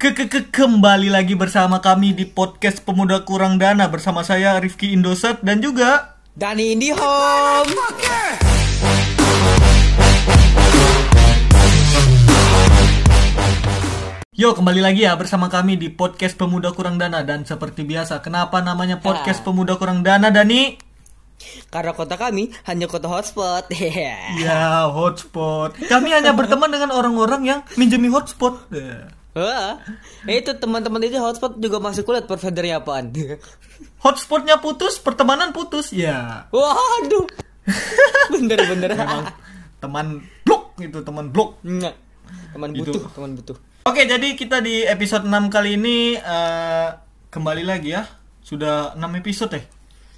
Ke, ke, ke kembali lagi bersama kami di podcast Pemuda Kurang Dana bersama saya Rifki Indosat dan juga Dani Indihome. Yo kembali lagi ya bersama kami di podcast Pemuda Kurang Dana dan seperti biasa kenapa namanya podcast Pemuda Kurang Dana Dani? Karena kota kami hanya kota hotspot. Ya hotspot. Kami hanya berteman dengan orang-orang yang minjemi hotspot. Ya. Wah, itu teman-teman itu hotspot juga masih kulihat providernya apaan. Hotspotnya putus, pertemanan putus. Ya. Waduh. Bener-bener. Memang teman blok gitu, teman blok. Nggak. Teman Gitu. butuh, teman butuh. Oke, jadi kita di episode 6 kali ini eh, kembali lagi ya. Sudah 6 episode ya.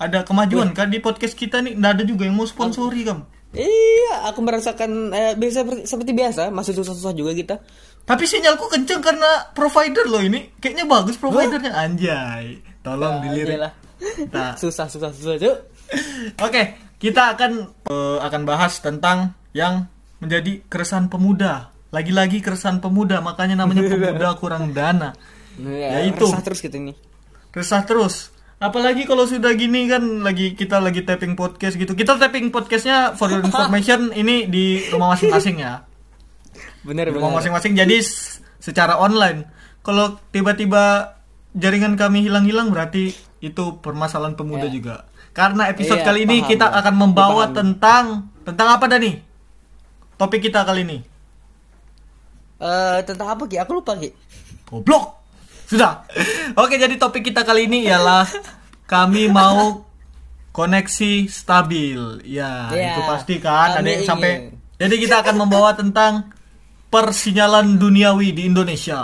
Ada kemajuan kan di podcast kita nih. Nggak ada juga yang mau sponsori kam. Iya, aku merasakan eh, biasa seperti biasa, masih susah-susah juga kita. Tapi sinyalku kenceng karena provider loh ini. Kayaknya bagus providernya anjay. Tolong dilirik. Iyalah. Nah, Susah, susah, susah, Cuk. Oke, kita akan eh, akan bahas tentang yang menjadi keresahan pemuda. Lagi-lagi keresahan pemuda, makanya namanya pemuda kurang dana. Ya, Ya, itu. resah terus gitu nih. Resah terus. Apalagi kalau sudah gini kan lagi kita lagi tapping podcast gitu. Kita tapping podcastnya for your information ini di rumah masing-masing ya. Bener, Di rumah masing-masing jadi secara online. Kalau tiba-tiba jaringan kami hilang-hilang berarti itu permasalahan pemuda Ya. juga. Karena episode Iya, kali ini paham, kita paham. akan membawa Dipahami. tentang tentang apa Dani? Topik kita kali ini. Eh, tentang apa Ki? Aku lupa Ki. Goblok. Sudah. Oke, jadi topik kita kali ini ialah kami mau koneksi stabil. Ya, Ya, itu pasti kan ada yang sampai. Jadi kita akan membawa tentang persinyalan duniawi di Indonesia.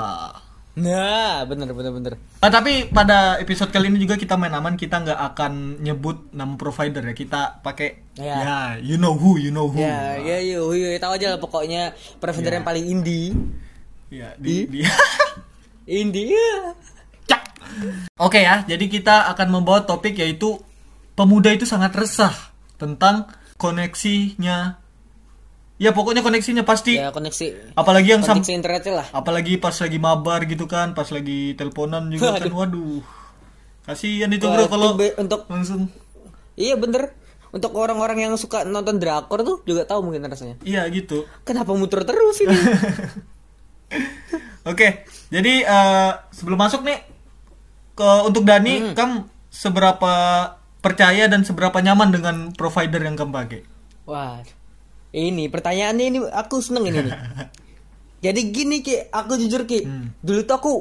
Nah, bener, bener, bener. Ah, tapi pada episode kali ini juga kita main aman, kita nggak akan nyebut nama provider ya. Kita pakai Ya. ya, you know who, you know who. Ya, ya, yuk, yuk, tahu aja lah pokoknya provider Ya. yang paling indie. Ya, di, di- Indie. ya. Cak. Oke ya, jadi kita akan membawa topik yaitu pemuda itu sangat resah tentang koneksinya. Ya pokoknya koneksinya pasti. Ya, koneksi Apalagi yang sam koneksi internetnya lah. apalagi pas lagi mabar gitu kan, pas lagi teleponan juga kan. Waduh. Kasihan itu bro kalau be- untuk langsung. Iya, bener. Untuk orang-orang yang suka nonton drakor tuh juga tahu mungkin rasanya. Iya gitu. Kenapa muter terus ini? Oke, jadi eh, sebelum masuk nih ke untuk Dani, kamu seberapa percaya dan seberapa nyaman dengan provider yang kamu pakai? Wah. Ini pertanyaannya ini aku seneng ini nih. Jadi gini Ki, aku jujur Ki. Hmm. Dulu tuh aku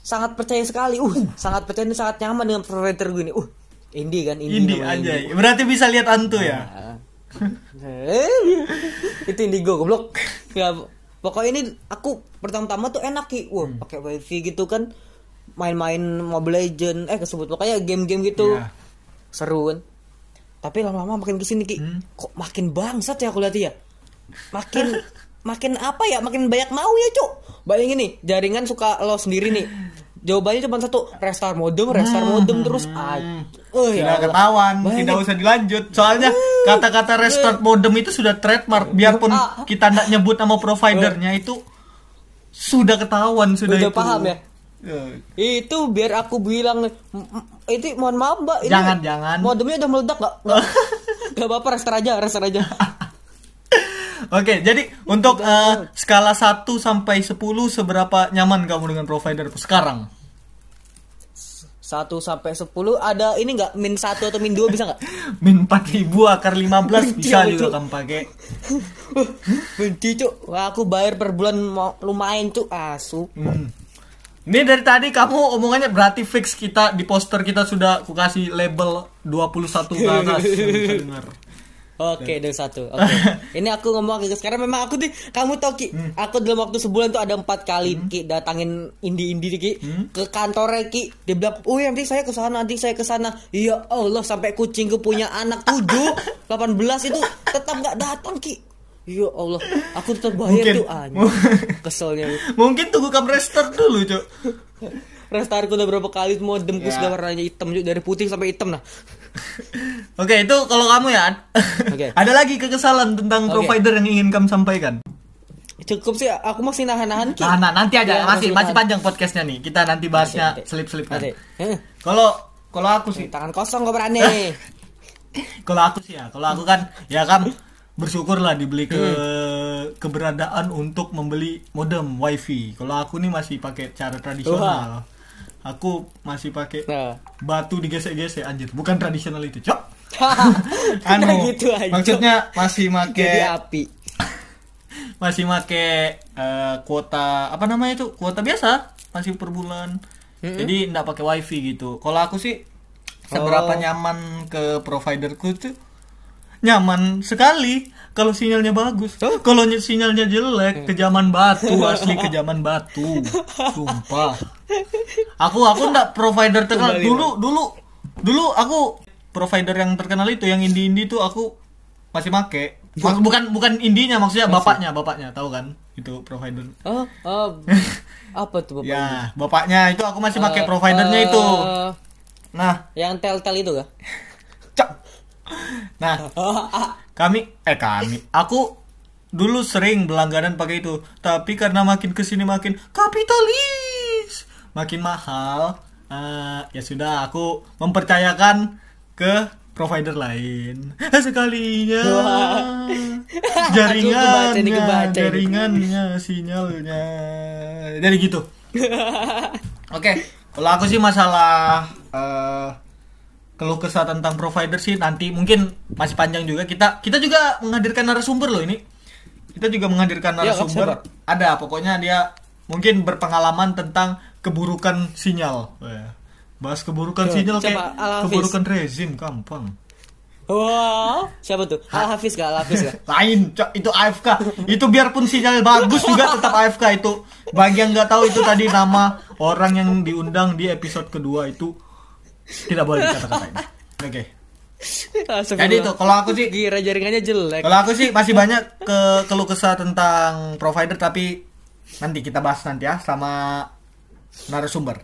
sangat percaya sekali. Uh, sangat percaya dan sangat nyaman dengan provider gue ini. Uh, indie kan, indie. Ini namanya aja. Berarti bisa lihat antu ya. Eh, itu indigo goblok ya pokoknya ini aku pertama-tama tuh enak ki wah Hmm. pakai wifi gitu kan main-main Mobile Legend eh kesebut pokoknya game-game gitu Iya. seru kan tapi lama-lama makin ke sini ki Hmm. kok makin bangsat ya aku lihat ya makin makin apa ya makin banyak mau ya cuk bayangin nih jaringan suka lo sendiri nih jawabannya cuma satu restart modem restart modem terus ah oh, Hmm. ya Sudah Allah. ketahuan, Bayangin. tidak usah dilanjut. Soalnya kata-kata restart modem itu sudah trademark. Biarpun Ah. kita tidak nyebut nama providernya itu sudah ketahuan sudah, Udah itu. paham ya? Ya. Itu biar aku bilang "M- m- itu mohon maaf mbak ini Jangan, jangan. modemnya udah meledak nggak nggak apa-apa restart aja restart aja Oke, jadi untuk eh, skala 1 sampai 10 seberapa nyaman kamu dengan provider sekarang? 1 sampai 10 ada ini nggak min 1 atau min 2 bisa nggak Min 4000 akar 15 bisa juga kamu pakai. benci cuk Wah, aku bayar per bulan lumayan cuk asu Hmm. Ini dari tadi kamu omongannya berarti fix kita di poster kita sudah aku kasih label 21 ke atas dengar. Oke, dari satu. Oke. Ini aku ngomong ke sekarang memang aku tuh kamu tau Ki, aku dalam waktu sebulan tuh ada empat kali Ki datangin indi-indi Ki ke kantornya Ki. Dia bilang, "Oh, nanti saya ke sana, nanti saya ke sana." Ya Allah, sampai kucingku punya anak 7, 18 itu tetap nggak datang Ki. Ya Allah, aku tetap bayar Mungkin. tuh anjing. Keselnya. Mungkin tunggu kamu restart dulu, Cuk. Restartku udah berapa kali modemku Ya. sudah warnanya hitam Cuk. dari putih sampai hitam nah. Oke, itu kalau kamu ya. Oke. Ada lagi kekesalan tentang Oke. provider yang ingin kamu sampaikan? Cukup sih aku masih nahan-nahan. Nah, nah nanti aja Iya, masih masih panjang podcastnya nih. Kita nanti bahasnya Nanti, nanti. selip-selip kan. Kalau kalau aku sih, tangan kosong kok berani. kalau aku sih ya, kalau aku kan ya kan bersyukur lah dibeli ke Hmm. keberadaan untuk membeli modem wifi. Kalau aku nih masih pakai cara tradisional. Aku masih pakai Nah. batu digesek-gesek anjir, bukan tradisional itu, Cok. Anu gitu aja. maksudnya masih Jadi make api. masih make eh, kuota apa namanya itu kuota biasa masih per bulan jadi nggak pakai wifi gitu kalau aku sih seberapa Oh. nyaman ke providerku tuh nyaman sekali kalau sinyalnya bagus. Kalau ny- sinyalnya jelek kejaman batu asli kejaman batu. Sumpah. Aku aku ndak provider terkenal. Dulu dulu dulu aku provider yang terkenal itu yang indie indie tuh aku masih make. Mak- bukan bukan indinya maksudnya bapaknya bapaknya tahu kan? Itu provider. Oh, oh. apa tuh Bapak? ya bapaknya itu aku masih pakai Eh, providernya eh, itu nah. Yang tel-tel itu kah? Nah kami eh kami. Aku dulu sering berlangganan pakai itu. Tapi karena makin ke sini makin kapitalis. Makin mahal. Eh, ya sudah aku mempercayakan ke provider lain. Sekalinya. Jaringannya kebaca nih, kebaca ini. jaringannya sinyalnya. Jadi gitu. Oke kalau aku sih masalah eh, keluh kesah tentang provider sih nanti mungkin masih panjang juga. Kita kita juga menghadirkan narasumber loh ini. Kita juga menghadirkan Ya, narasumber. Ada pokoknya dia mungkin berpengalaman tentang keburukan sinyal. Bahas keburukan Coba, sinyal coba, kayak keburukan rezim gampang. Wow, siapa tuh? Al Hafiz kah? Al Hafiz lain Cok. itu AFK itu biarpun sinyal bagus juga tetap AFK itu. Bagi yang nggak tahu itu tadi nama orang yang diundang di episode kedua itu tidak boleh dikata-katain oke jadi itu kalau aku sih Kira jaringannya jelek. kalau aku sih masih banyak ke keluh kesah tentang provider tapi nanti kita bahas nanti ya sama narasumber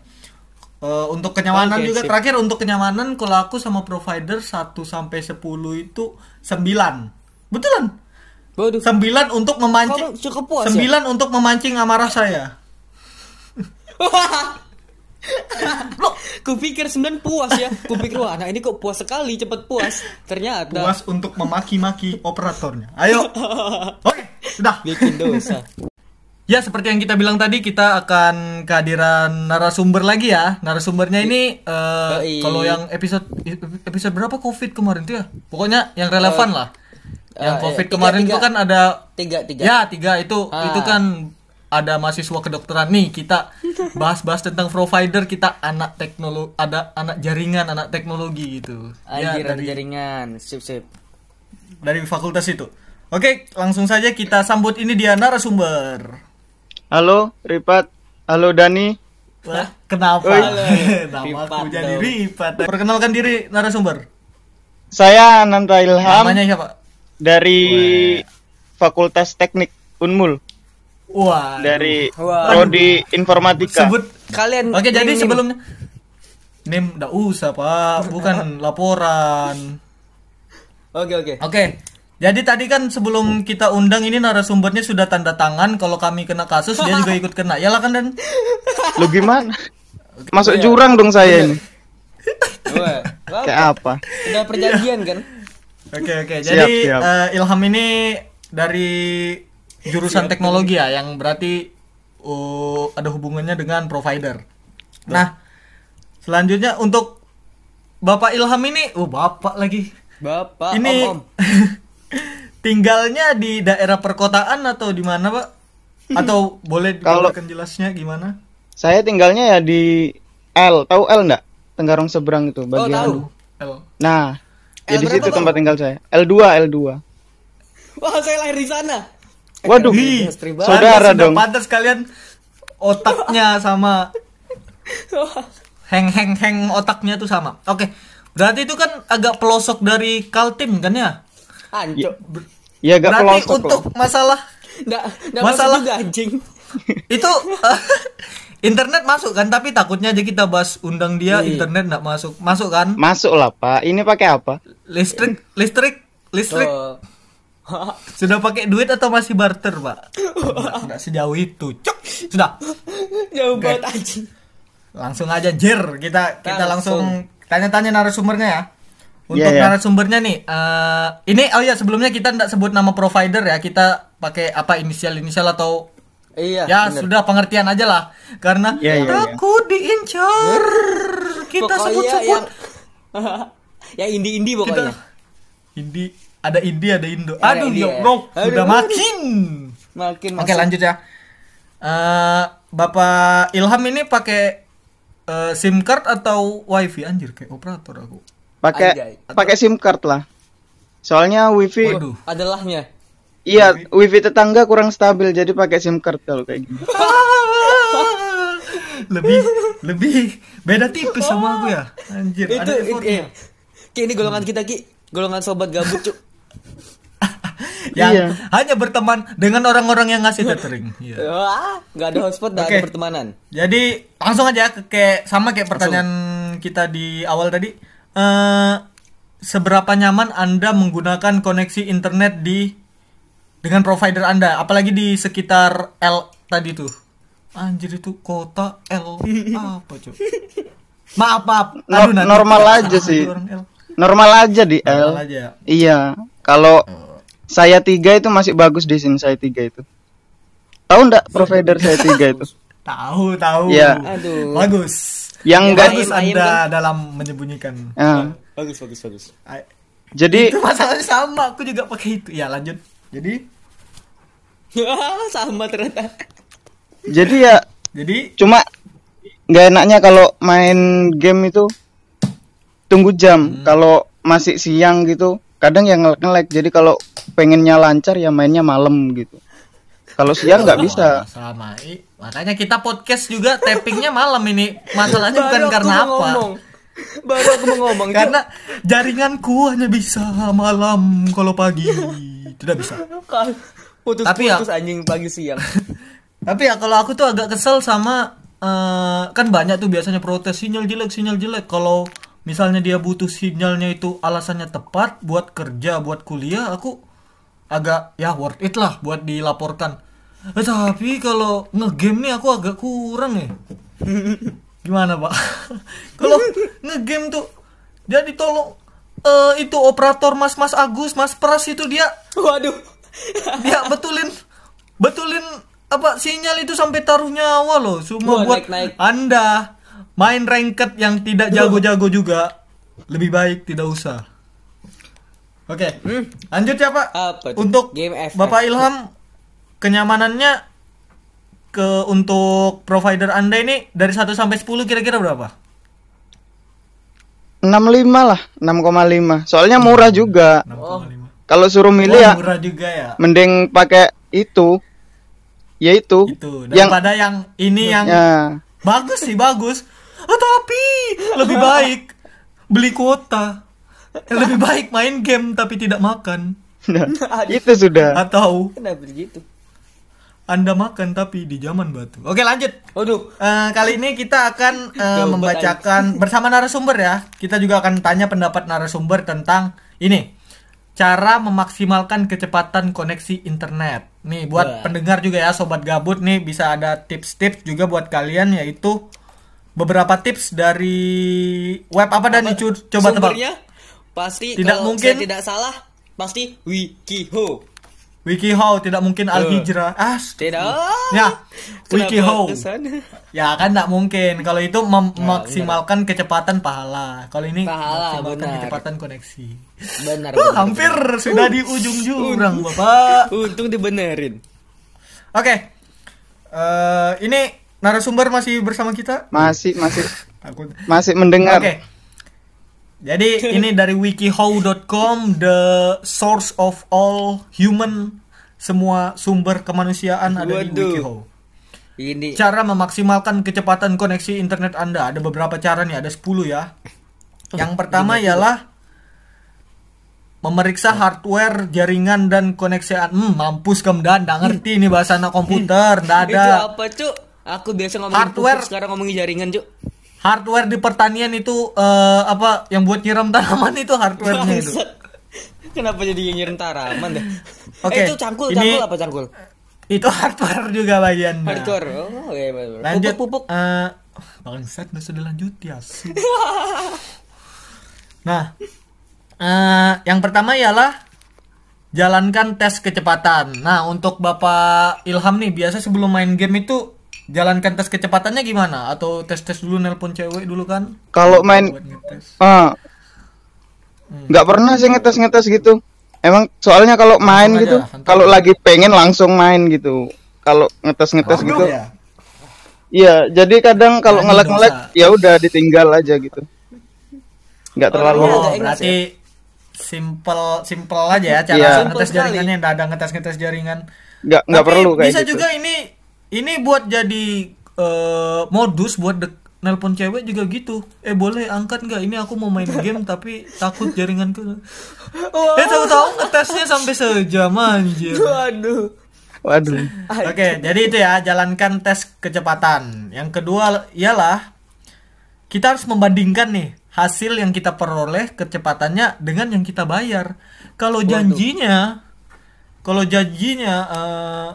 Eh, untuk kenyamanan Oke, juga sip. terakhir untuk kenyamanan kalau aku sama provider 1 sampai 10 itu 9 betulan Waduh. 9 untuk memancing Kamu cukup puas ya? 9 untuk memancing amarah saya Kupikir 9 puas ya. Kupikir wah, anak ini kok puas sekali, cepet puas. Ternyata puas untuk memaki-maki operatornya ayo oke sudah bikin dosa. Ya seperti yang kita bilang tadi kita akan kehadiran narasumber lagi ya. Narasumbernya ini Yoi. kalau yang episode episode berapa Covid kemarin tuh ya? Pokoknya yang relevan lah. Yang eh, Covid iya. kemarin Tiga, itu tiga. kan ada Tiga, tiga. ya tiga itu Ah. itu kan ada mahasiswa kedokteran nih kita bahas-bahas tentang provider kita anak teknologi ada anak jaringan anak teknologi gitu ya Anjir, dari jaringan. Sip, sip. dari fakultas itu oke langsung saja kita sambut ini dia narasumber Halo, Ripat. Halo, Dani. Wah, kenapa? Oi. Nama Ripat aku jadi dong. Ripat. Perkenalkan diri narasumber. Saya Ananta Ilham Namanya siapa? dari Fakultas Teknik Unmul Wah. dari Wah. prodi Informatika. sebut. Kalian Oke, jadi nim- sebelumnya Nim, enggak usah, Pak. Bukan laporan. Oke, oke. Oke. Jadi tadi kan sebelum kita undang ini narasumbernya sudah tanda tangan kalau kami kena kasus dia juga ikut kena. Yalah kan Dan? Lu gimana? Masuk jurang dong saya ini. Kayak apa? Udah perjanjian kan? Oke oke. Jadi siap. eh, Ilham ini dari jurusan teknologi ya, yang berarti uh, ada hubungannya dengan provider. Nah, selanjutnya untuk Bapak Ilham ini, oh Bapak lagi. Bapak, ini om, om. tinggalnya di daerah perkotaan atau di mana, Pak? Atau boleh Kalau- dijelaskan jelasnya gimana? Saya tinggalnya ya di L. Tahu L enggak? Tenggarong seberang itu Oh, bagian. tahu. El. Nah, ya L di situ tempat tinggal saya. L2, L2. Wah, saya lahir di sana. Waduh. Banget. Saudara dong. Pantas kalian otaknya sama heng heng heng otaknya tuh sama. Oke. Berarti itu kan agak pelosok dari Kaltim kan ya? Anco. Ya gak Berarti pelosok untuk loh. masalah Nggak, nggak Masalah- juga anjing. itu internet masuk kan tapi takutnya aja kita bahas undang dia Iya. internet nggak masuk. Masuk kan? Masuk lah, Pak. Ini pakai apa? Listrik listrik listrik Oh, Sudah pakai duit atau masih barter, Pak? Enggak sejauh itu. Cuk. Sudah. Jauh banget anjing. Langsung aja Jer, kita kita langsung tanya-tanya narasumbernya ya. Untuk Iya, iya. narasumbernya nih, eh ini oh ya sebelumnya kita tidak sebut nama provider ya, kita pakai apa inisial-inisial atau Iya. ya bener. sudah pengertian aja lah, karena Iya, iya, iya. takut diincar. Kita Pokoknya sebut-sebut yang yang indie-indie kita pokoknya. Ada Indi ada Indo. Ada Aduh, ya ya. Allah, Aduh, udah makin. Makin Oke lanjut ya. Eh Bapak Ilham ini pakai eh, SIM card atau WiFi anjir kayak operator aku. Pakai pakai SIM card lah. Soalnya wifi Waduh. Adalahnya. iya wifi tetangga kurang stabil jadi pakai SIM card kalau kayak gini. lebih lebih beda tipis sama aku ya. Anjir, Itu, ada itu iya. Ki ini golongan kita Ki. Golongan sobat gabut, Cuk. Yang Iya. hanya berteman dengan orang-orang yang ngasih tethering. Iya. Wah, enggak ada hotspot, enggak Oke. ada pertemanan. Jadi langsung aja ke kayak sama kayak pertanyaan kita di awal tadi. Eh seberapa nyaman Anda menggunakan koneksi internet di dengan provider Anda, apalagi di sekitar L tadi tuh. Anjir itu kota L apa cuy? Maaf maaf. No- nanti normal aja sih. Normal aja di L. Normal aja. Iya. Kalau saya tiga itu masih bagus di sini saya tiga itu. Tahu ndak provider saya tiga itu? Tahu tahu. Iya. Aduh. Bagus. Yang Ya, enggak Bagus ayam- ayam Anda kan? dalam menyembunyikan. Ah, Bagus, bagus, bagus. Ay- jadi itu masalahnya sama, aku juga pakai itu. Ya lanjut. Jadi Sama ternyata. jadi ya jadi cuma nggak enaknya kalau main game itu tunggu jam. Kalau masih siang gitu kadang yang ngelek-ngelek. Jadi kalau pengennya lancar ya mainnya malam gitu. Kalau siang nggak bisa. sama I- makanya kita podcast juga tappingnya malam ini masalahnya bukan Baru aku karena mau apa ngomong. Baru aku mau ngomong, karena jaringanku hanya bisa malam kalau pagi tidak bisa putus Tapi ya- putus anjing pagi siang. tapi ya kalau aku tuh agak kesel sama eh, kan banyak tuh biasanya protes sinyal jelek sinyal jelek kalau misalnya dia butuh sinyalnya itu alasannya tepat buat kerja buat kuliah aku agak ya worth it lah buat dilaporkan. Eh, tapi kalau ngegame nih aku agak kurang ya. Gimana pak? Kalau ngegame tuh jadi tolong eh, itu operator mas mas Agus mas Pras itu dia Waduh. dia betulin betulin apa sinyal itu sampai taruh nyawa loh. Cuma Wah, buat naik-naik. anda main ranked yang tidak jago-jago juga lebih baik tidak usah oke lanjut ya pak Hmm. Apa untuk Game FF. bapak Ilham kenyamanannya ke untuk provider anda ini dari 1 sampai 10 kira-kira berapa 65 lah, 6,5. Soalnya murah juga. 6,5 Kalau suruh milih ya murah juga ya mending pakai itu. Yaitu itu yang daripada yang ini yang ya, Bagus sih bagus. Ah, tapi lebih baik beli kuota. Eh, Lebih baik main game tapi tidak makan. itu sudah. Atau Kenapa begitu? Anda makan tapi di zaman batu. Oke lanjut. Waduh. Eh, kali ini kita akan Jauh membacakan bersama narasumber ya. Kita juga akan tanya pendapat narasumber tentang ini cara memaksimalkan kecepatan koneksi internet. Nih buat Wah. pendengar juga ya sobat gabut nih bisa ada tips-tips juga buat kalian yaitu beberapa tips dari web apa dan Cu- coba tebak. Pasti Tidak kalau mungkin. saya tidak salah pasti Wikiho. WikiHow tidak mungkin Al Hijrah. Ah, Tidak. ya WikiHow. Ke sana? Ya kan tidak mungkin. Kalau itu memaksimalkan kecepatan pahala. Kalau ini Pahala, memaksimalkan benar. kecepatan koneksi. Benar. Uh, benar. hampir sudah di ujung jurang, Bapak. Untung dibenerin. Oke. Eh, ini narasumber masih bersama kita? Masih masih Takut. masih mendengar. Oke. Jadi ini dari wikihow.com the source of all human semua sumber kemanusiaan ada di wikihow. Ini Cara memaksimalkan kecepatan koneksi internet Anda ada beberapa cara nih, ada 10 ya. Yang pertama ialah memeriksa hardware, jaringan dan koneksi. Hmm, mampus kamu dan nggak ngerti ini bahasa anak komputer, nggak itu ada. apa, Cuk? Aku biasa ngomongin Hardware. pupuk, sekarang ngomongin jaringan, Cuk. Hardware di pertanian itu eh, apa yang buat nyiram tanaman itu hardware-nya itu. Bangsat. Kenapa jadi nyinyir taraman deh? Oke, Eh, itu cangkul, ini- cangkul apa cangkul? Itu hardware juga bagian. Hardcore. Oh, iya, bener. Lanjut. Pupuk, pupuk. eh, bangsat nggak usah dilanjut ya. nah, eh, yang pertama ialah jalankan tes kecepatan. Nah, untuk Bapak Ilham nih, biasa sebelum main game itu jalankan tes kecepatannya gimana? Atau tes-tes dulu nelpon cewek dulu kan? Kalau main ah nggak pernah sih ngetes ngetes gitu. Emang soalnya kalau main gitu, santai. kalau lagi pengen langsung main gitu. Kalau ngetes ngetes gitu, ya? iya. Jadi kadang kalau ngelek ngelek, ya udah ditinggal aja gitu. Nggak terlalu. Oh, agak ingat berarti simple simple aja ya cara Iya. ngetes Simple sekali. jaringannya, nggak ada ngetes ngetes jaringan. Nggak nggak perlu kayak bisa gitu. juga ini ini buat jadi eh, modus buat dek- nelpon cewek juga gitu. Eh boleh angkat nggak? Ini aku mau main game tapi takut jaringanku. Eh tahu-tahu ngetesnya sampai sejam anjir. Waduh. Waduh. Oke, jadi itu ya jalankan tes kecepatan. Yang kedua ialah kita harus membandingkan nih hasil yang kita peroleh kecepatannya dengan yang kita bayar. Kalau janjinya, kalau janjinya eh,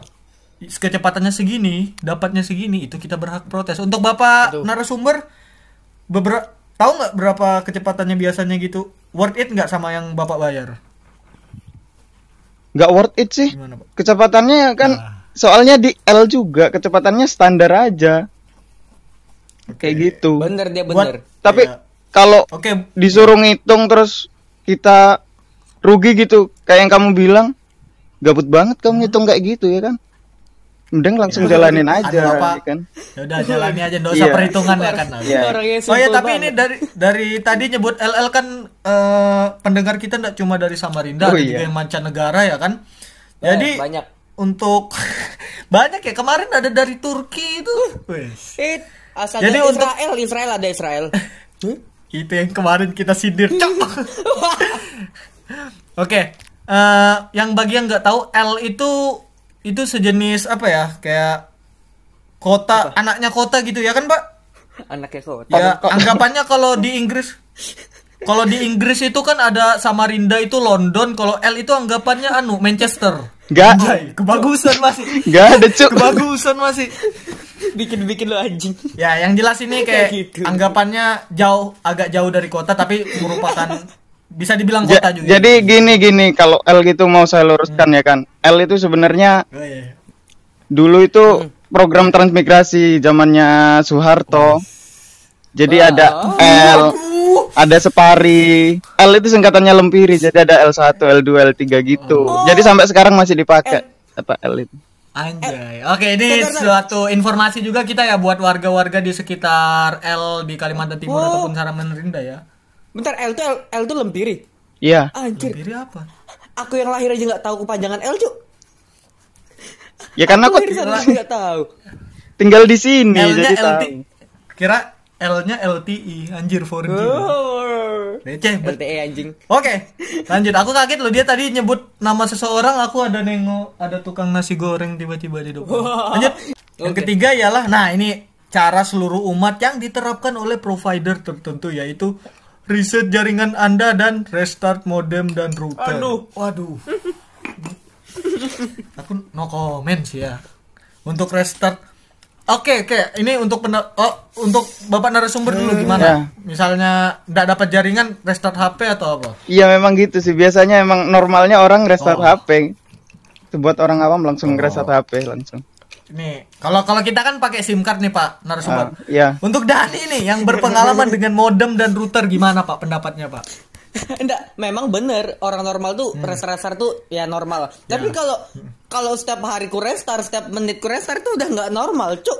kecepatannya segini, dapatnya segini, itu kita berhak protes. Untuk bapak Aduh. narasumber, beberapa tahu nggak berapa kecepatannya biasanya gitu? Worth it nggak sama yang bapak bayar? Nggak worth it sih. Gimana pak? Kecepatannya kan Nah. soalnya di L juga kecepatannya standar aja. Kayak gitu. Bener dia Buat- bener. Tapi Iya. kalau Oke, disuruh ngitung terus kita rugi gitu kayak yang kamu bilang gabut banget kamu ngitung kayak gitu ya kan mending langsung jalanin aja Aduh, Pak. ya kan Ya udah jalani aja, enggak usah Iya. perhitungan ya kan. Iya. Orangnya Oh ya tapi ini banget. dari dari tadi nyebut LL kan eh, pendengar kita enggak cuma dari Samarinda, Oh, ada iya. juga yang mancanegara ya kan. Jadi Eh, banyak. untuk banyak ya kemarin ada dari Turki itu. Wes. It, asal Jadi Jadi untuk- Israel, Israel ada Israel. Hmm? Itu yang kemarin kita sindir. Cok. Oke, eh, yang bagi yang nggak tahu L itu itu sejenis apa ya? Kayak kota, anaknya kota gitu ya kan, Pak? Anaknya kok. Ya, anggapannya kalau di Inggris kalau di Inggris itu kan ada Samarinda itu London, kalau L itu anggapannya anu Manchester. Anjay, kebagusan masih. nggak ada cuk Kebagusan masih. Bikin-bikin lo anjing. Ya, yang jelas ini kayak Kayak gitu. anggapannya jauh agak jauh dari kota tapi merupakan bisa dibilang Ja- kota juga. jadi gini gini. Kalau L gitu mau saya luruskan ya kan? L itu sebenarnya Oh, iya. dulu itu program transmigrasi zamannya Soeharto. Jadi ada L ada Separi. L itu singkatannya Lempiri jadi ada L1 L2 L3 gitu. Jadi sampai sekarang masih dipakai apa L itu. Anjay. Oke, ini suatu informasi juga kita ya buat warga-warga di sekitar L di Kalimantan Timur ataupun Samarinda ya. Bentar, L tuh L, L tuh lempiri. iya Anjir. Lempiri apa? Aku yang lahir aja nggak tahu kepanjangan L, Cuk. ya karena Aku aku nggak tahu. tinggal di sini L-nya jadi LT. tahu Kira L-nya LTI, anjir 4G. Oh. Receh, LTE anjing. Oke, lanjut. Aku kaget loh dia tadi nyebut nama seseorang, aku ada nengok ada tukang nasi goreng tiba-tiba di depan. Lanjut. Yang Oke. ketiga ialah nah ini cara seluruh umat yang diterapkan oleh provider tertentu yaitu riset jaringan Anda dan restart modem dan router. Aduh. Waduh. aku no comment sih ya. Untuk restart Oke, oke. Ini untuk pena- oh, untuk Bapak narasumber dulu gimana? Ya. Misalnya nggak dapat jaringan restart HP atau apa? Iya memang gitu sih. Biasanya emang normalnya orang restart Oh. HP. Itu buat orang awam langsung restart HP langsung. Nih, kalau kalau kita kan pakai SIM card nih Pak narasumber. Ah, iya. Untuk Dani nih yang berpengalaman dengan modem dan router gimana Pak pendapatnya Pak? Enggak, memang bener orang normal tuh restart tuh ya normal. Tapi kalau kalau setiap hari ku restart, setiap menit ku restart itu udah nggak normal, cuk.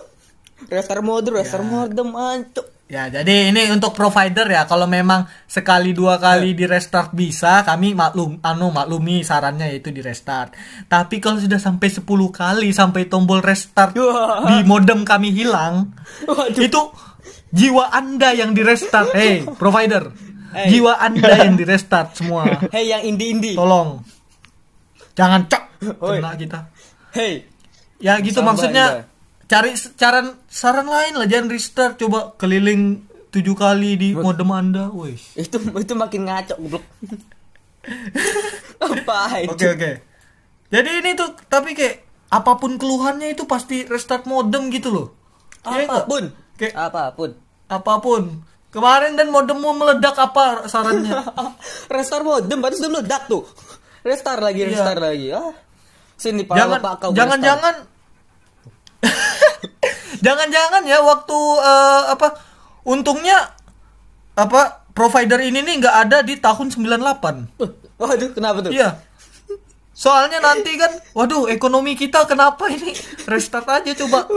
Restart mode, restart modem, ancuk. Ya, jadi ini untuk provider ya. Kalau memang sekali dua kali di restart bisa, kami maklum anu maklumi sarannya yaitu di restart. Tapi kalau sudah sampai 10 kali sampai tombol restart Wah. di modem kami hilang, Waduh. itu jiwa Anda yang di restart. Hey, provider. Hey. Jiwa Anda yang di restart semua. Hey yang indie-indie. Tolong. Jangan cok Oi. kena kita. Hey. Ya gitu Sama maksudnya. Cari saran saran lain lah jangan restart coba keliling tujuh kali di modem anda, wes. Itu itu makin ngaco goblok. Apa itu? Oke oke. Jadi ini tuh tapi kayak apa pun keluhannya itu pasti restart modem gitu loh. Iya? Apa pun. Kayak Apa pun. apa pun. Kemarin dan modemmu meledak apa sarannya? Restart modem baru sudah meledak tuh. Restart lagi, Iya. restart lagi. Ah. Sini Pak jangan Bapak kau jangan jangan jangan jangan ya waktu eh, apa untungnya apa provider ini nih nggak ada di tahun 98 Uh, Waduh, kenapa tuh? iya soalnya nanti kan waduh ekonomi kita kenapa ini restart aja coba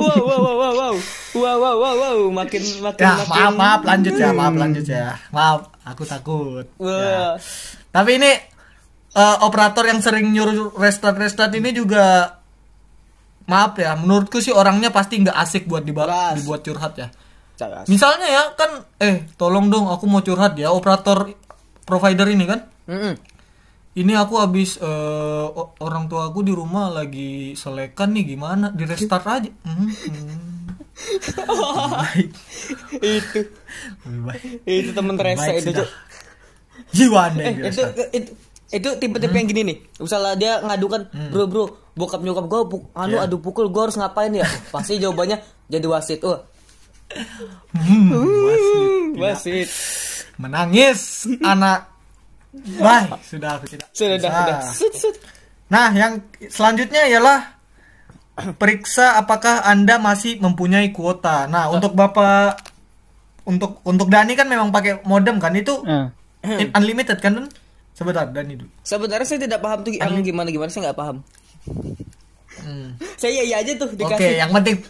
Wow, wow, wow, wow, wow. Wow, wow, wow, wow. Makin makin ya makin. maaf maaf lanjut ya maaf lanjut ya maaf aku takut Wah. tapi ini eh, operator yang sering nyuruh restart restart ini juga maaf ya menurutku sih orangnya pasti nggak asik buat diba- Keras. dibuat curhat ya. Cagas. misalnya ya kan eh tolong dong aku mau curhat ya operator provider ini kan? Mm-mm. ini aku habis o- orang tua aku di rumah lagi selekan nih gimana? Di restart aja. Hmm, hmm. Baik itu. Lebih baik. Itu temen Baik itu jiwa anda eh, itu, itu itu tipe-tipe yang gini nih. Misalnya dia ngadukan bro bro bokap nyokap gue anu Ya. adu pukul gue harus ngapain ya? Pasti jawabannya jadi wasit. Oh. Hmm, wasit. wasit. Menangis anak. Baik sudah aku tidak sudah sudah. Sut, sut. Nah, yang selanjutnya ialah periksa apakah Anda masih mempunyai kuota. Nah, untuk Bapak untuk untuk Dani kan memang pakai modem kan? Itu in- unlimited kan? Sebentar, Dani dulu. sebenarnya saya tidak paham tuh yang gimana gimana saya nggak paham Hmm. saya iya aja tuh Oke, dikasih yang penting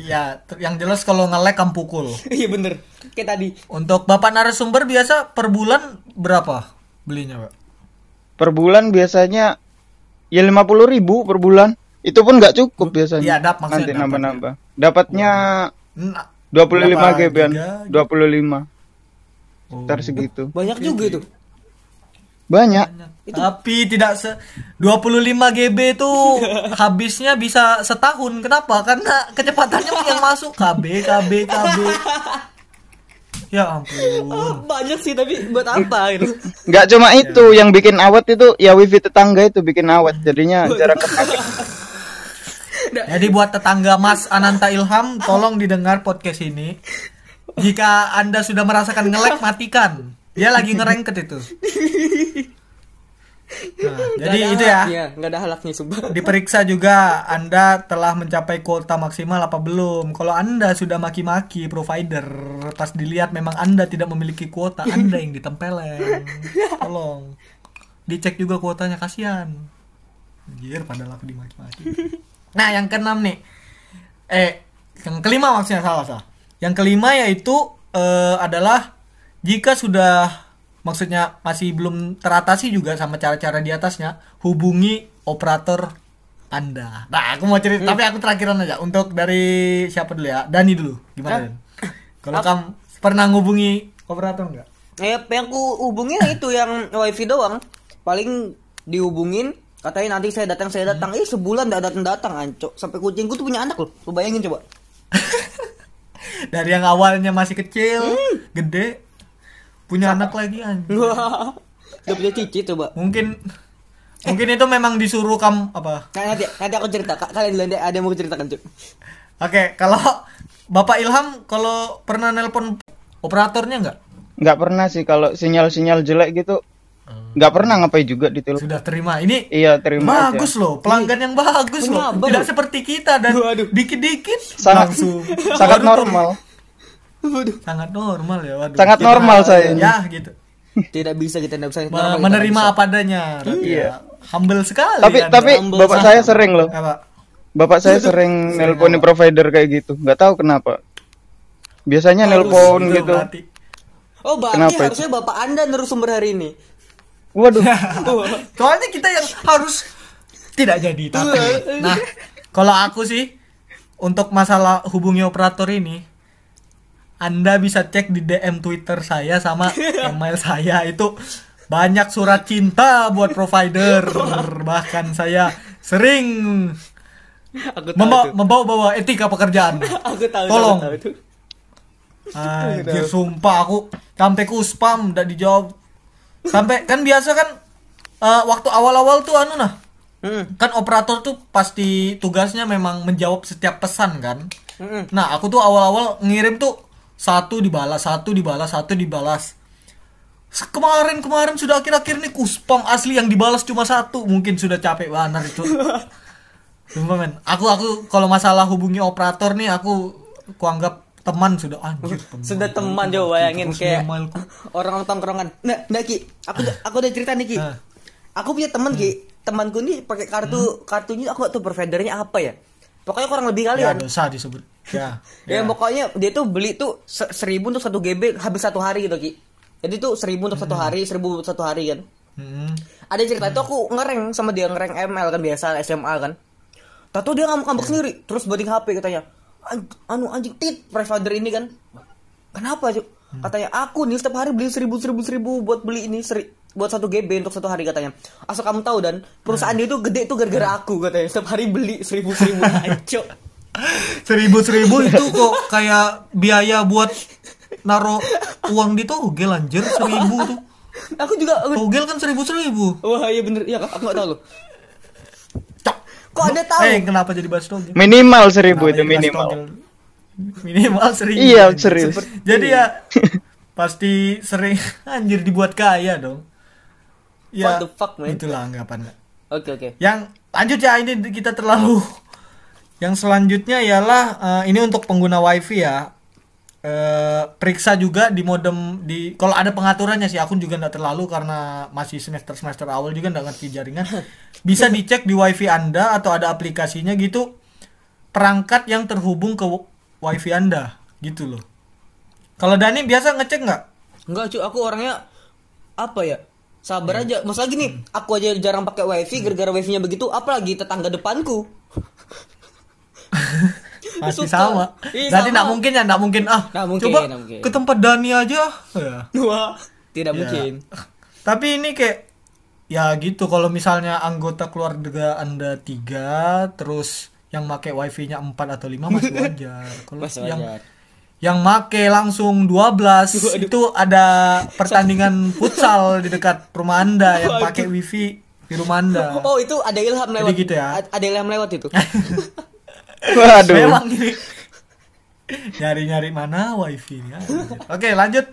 ya yang jelas kalau nge-lag kamu pukul. iya bener kayak tadi Untuk Bapak narasumber biasa per bulan berapa belinya, Pak? Per bulan biasanya ya 50 ribu per bulan. Itu pun nggak cukup biasanya. Iya, dap, maksudnya Nanti nambah-nambah. Dapatnya Nah, 25 berapa GB an. giga? 25. Oh. Sekitar segitu. banyak juga itu Banyak. Tapi tidak se 25 GB itu habisnya bisa setahun. Kenapa? Karena kecepatannya yang masuk KB KB KB. Ya ampun. Ah, banyak sih tapi buat apa gitu Nggak cuma itu yang bikin awet itu ya wifi tetangga itu bikin awet. Jadinya jarang kepake. Jadi buat tetangga Mas Ananta Ilham, tolong didengar podcast ini. Jika Anda sudah merasakan nge-lag, matikan. Dia lagi ngerengket itu. Nah, jadi itu ya. halaknya, nggak ada halaknya sumpah Diperiksa juga Anda telah mencapai kuota maksimal apa belum. Kalau Anda sudah maki-maki provider, pas dilihat memang Anda tidak memiliki kuota, Anda yang ditempeleng. Tolong. Dicek juga kuotanya kasihan. Anjir, padahal aku dimaki-maki. Nah, yang keenam nih. Eh, yang kelima maksudnya salah salah. Yang kelima yaitu eh, adalah jika sudah maksudnya masih belum teratasi juga sama cara-cara di atasnya, hubungi operator Anda. Nah, aku mau cerita, tapi aku terakhiran aja. Untuk dari siapa dulu ya? Dani dulu. Gimana, Dan? Kalau kamu pernah ngubungi operator enggak? Eh, yang ku hubungin itu yang wifi doang. Paling dihubungin, katanya nanti saya datang, saya datang. Eh, sebulan tidak datang datang, ancok. Sampai kucingku tuh punya anak loh. Lu bayangin coba. Dari yang awalnya masih kecil, gede, punya anak lagi anjir. Wah, udah punya cici coba. Mungkin mungkin itu memang disuruh kamu apa? Nah, nanti, nanti aku cerita. Ka- Kalian dulu ada yang mau ceritakan cuk. Oke, kalau Bapak Ilham kalau pernah nelpon operatornya enggak? Nggak pernah sih kalau sinyal-sinyal jelek gitu. Nggak pernah ngapain juga di telepon. Sudah terima. Ini Iya, terima bagus aja. loh, pelanggan yang bagus loh. Tidak seperti kita dan Waduh. dikit-dikit Sangat langsung sangat Waduh. Sangat normal ya, waduh. Sangat Kita- normal saya. Ya, gitu. Tidak bisa kita tidak bisa. Normal, kita menerima bisa. apa adanya. berarti Iya. ya. Humble sekali. Tapi Anda. tapi Humble bapak saya sering loh. apa? Bapak saya sering nelponin provider kayak gitu. Nggak tahu kenapa. Biasanya nelpon Itu gitu. berarti. Oh, berarti Kenapa itu? harusnya bapak anda narasumber hari ini. Waduh. Soalnya kita yang harus tidak jadi tapi. Nah, kalau aku sih untuk masalah hubungi operator ini Anda bisa cek di DM Twitter saya sama email saya itu banyak surat cinta buat provider. Bahkan saya sering Aku tahu membawa tuh. membawa bawa etika pekerjaan. Aku tahu. Tolong. Aku tahu itu. Anjir sumpah aku sampai ku spam udah dijawab. Sampai kan biasa kan eh, waktu awal-awal tuh anu nah. Hmm. Kan operator tuh pasti tugasnya memang menjawab setiap pesan kan. Hmm. Nah, aku tuh awal-awal ngirim tuh satu dibalas, satu dibalas, satu dibalas. Kemarin-kemarin sudah akhir-akhir nih ku spam asli yang dibalas cuma satu, mungkin sudah capek banget itu. Sumpah men, aku aku kalau masalah hubungi operator nih aku aku anggap teman sudah anjir. teman. Sudah teman coba bayangin kayak emailku. orang tongkrongan. Nah, nah Ki, aku aku udah cerita nih Ki. Ah. Aku punya teman Ki, temanku nih pakai kartu kartunya aku gak tahu providernya apa ya. Pokoknya kurang lebih kali Ya kan. dosa disebut. Ya. Ya, pokoknya dia tuh beli tuh se- seribu untuk satu GB habis satu hari gitu Ki. Jadi tuh seribu untuk satu hari, seribu untuk satu hari kan. Hmm. Ada cerita itu aku ngereng sama dia ngereng ML kan biasa SMA kan. Tahu dia ngambek-ngambek sendiri, terus booting HP katanya. "An- anu anjing tit provider ini kan. Kenapa cuy? Katanya aku nih setiap hari beli seribu seribu seribu buat beli ini seri, buat satu GB untuk satu hari katanya. Asal kamu tahu dan perusahaan dia tuh gede tuh gara-gara aku katanya. Setiap hari beli seribu seribu aja. Seribu seribu itu kok kayak biaya buat naro uang di togel anjir seribu tuh. Aku juga Togel kan seribu seribu. Wah iya bener, ya aku gak tahu loh. Kok ada tahu? Eh kenapa jadi bahas togel? Minimal seribu Kenapa itu minimal. Minimal seribu. Iya, serius. Jadi ya pasti sering anjir dibuat kaya dong. Ya, What the fuck, man? Itulah anggapan. Oke oke. Yang lanjut ya ini kita terlalu. Yang selanjutnya ialah eh, ini untuk pengguna wifi ya. Eh, periksa juga di modem di kalau ada pengaturannya sih aku juga nggak terlalu karena masih semester semester awal juga nggak ngerti jaringan bisa dicek di wifi anda atau ada aplikasinya gitu perangkat yang terhubung ke wifi anda gitu loh kalau Dani biasa ngecek nggak Enggak cuy, aku orangnya apa ya? Sabar aja. Masalah gini, aku aja jarang pakai wifi gara-gara wifi-nya begitu, apalagi tetangga depanku. masih Suka. sama Berarti sama. nggak mungkin ya nggak mungkin ah Nggak mungkin, coba nggak mungkin. ke tempat Dani aja ya Wah, tidak Ya. mungkin. Tapi ini kayak ya gitu kalau misalnya anggota keluarga Anda tiga terus yang make wifi-nya 4 atau 5 masih wajar. Kalau yang wajar. Yang make langsung 12 itu ada pertandingan futsal di dekat rumah Anda yang pakai wifi di rumah Anda. Oh, itu ada ilham lewat. gitu ya. Ada ilham lewat itu. Waduh. Memang ini nyari-nyari mana wifi ini. Oke, lanjut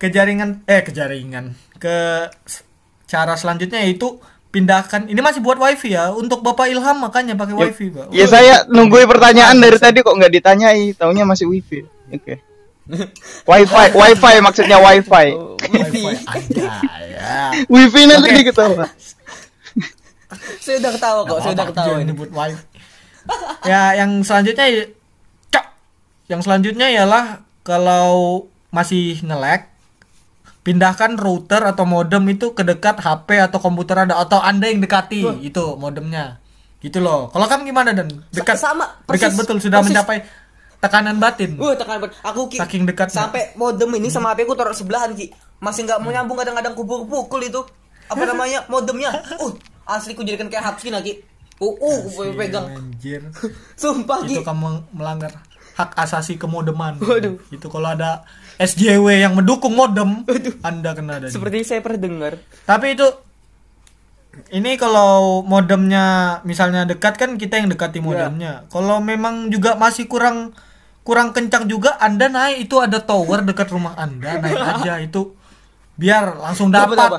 ke jaringan eh ke jaringan ke cara selanjutnya yaitu pindahkan ini masih buat wifi ya untuk Bapak Ilham makanya pakai wifi, Pak. Ya saya nungguin pertanyaan dari tadi kok nggak ditanyai, taunya masih wifi. Oke. Wifi, wifi maksudnya wifi. wifi aja ya. Wifi nanti diketawa. saya udah ketawa kok, saya udah ketawa ini. nyebut wifi. ya, yang selanjutnya ya- cok. Yang selanjutnya ialah kalau masih nge-lag pindahkan router atau modem itu ke dekat HP atau komputer Anda atau Anda yang dekati itu modemnya. Gitu loh. Kalau kamu gimana dan dekat sama, dekat persis, betul sudah persis. mencapai tekanan batin. Wah, tekan banget. Aku ki, Saking dekatnya. sampai modem ini sama HP aku taruh sebelahan ki. Masih nggak mau nyambung kadang-kadang kupukul itu. Apa namanya? Modemnya. Uh, asli ku jadikan kayak hapskin ki. Uh, uh, ku pegang. Anjir. Sumpah ki. itu kamu melanggar hak asasi kemodeman. Waduh. Itu kalau ada SJW yang mendukung modem, Anda kena dan. Seperti saya pernah dengar. Tapi itu ini kalau modemnya misalnya dekat kan kita yang dekati modemnya. Kalau memang juga masih kurang kurang kencang juga Anda naik itu ada tower dekat rumah Anda, naik aja itu biar langsung Dapat dapat. apa?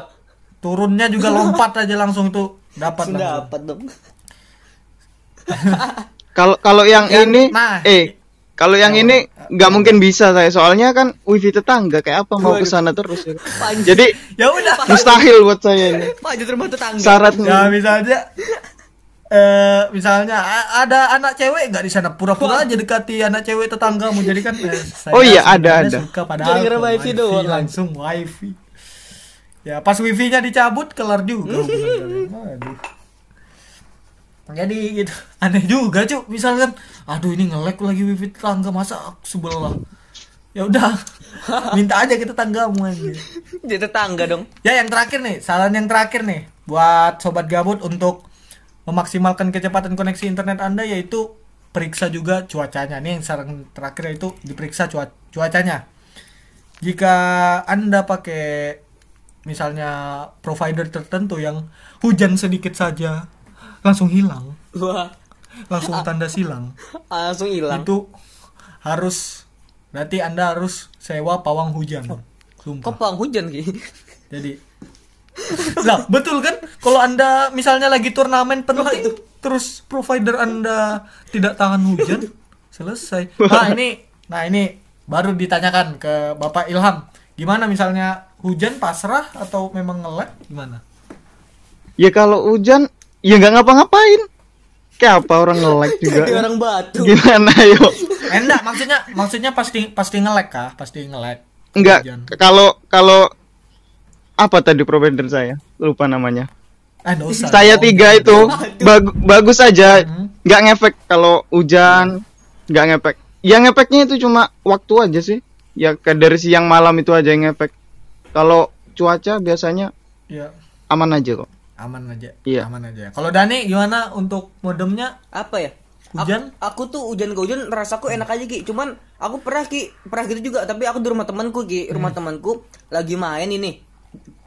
Turunnya juga lompat aja langsung tuh dapat langsung. Dapat dong. Kalau kalau yang Yang- ini nah. eh kalau yang ini nggak mungkin bisa saya soalnya kan wifi tetangga kayak apa mau ke sana terus ya. Jadi Ya udah. mustahil buat saya ini. Panjat rumah tetangga. Ya Syaratnya. misalnya eh misalnya a- ada anak cewek nggak di sana pura-pura aja dekati anak cewek tetanggamu jadi kan eh, saya Oh iya, ada, sebenarnya ada. suka padahal Gara-gara wifi doang, langsung wifi ya pas wifi-nya dicabut kelar juga hubungan kalian. Waduh. jadi gitu aneh juga cuy misalkan aduh ini ngelek lagi wifi tetangga masa aku sebelah ya udah minta aja ke tetanggamu aja Jadi tetangga dong. Ya yang terakhir nih, saran yang terakhir nih buat sobat gabut untuk memaksimalkan kecepatan koneksi internet Anda yaitu periksa juga cuacanya. Nih yang saran terakhir itu diperiksa cua- cuacanya. Jika anda pakai misalnya provider tertentu yang hujan sedikit saja langsung hilang. Wah, langsung tanda silang. Langsung hilang. itu harus berarti anda harus sewa pawang hujan. Kok sumpah. pang hujan Ki? jadi lah betul kan kalau anda misalnya lagi turnamen penting terus provider anda tidak tahan hujan selesai nah ini nah ini baru ditanyakan ke bapak Ilham gimana misalnya hujan pasrah atau memang ngelek gimana Ya kalau hujan ya nggak ngapa-ngapain. Kayak apa orang nge-like juga. Kayak orang batu. Gimana yo? eh, enggak maksudnya maksudnya pasti pasti ngelek kah pasti ngelek Enggak. Kalau kalau apa tadi provider saya? Lupa namanya. eh Saya Oh, tiga itu bag- bagus aja. Hmm. Nggak ngefek kalau hujan. Nggak ngefek. Yang ngefeknya itu cuma waktu aja sih. Ya ke dari siang malam itu aja yang ngefek. Kalau cuaca biasanya ya aman aja kok. aman aja Iya. aman aja kalau Dani gimana untuk modemnya Apa ya? Hujan? Aku, aku tuh hujan ke hujan rasaku enak aja Ki. Cuman aku pernah Ki, pernah gitu juga, tapi aku di rumah temanku Ki, Hmm. rumah temanku lagi main ini.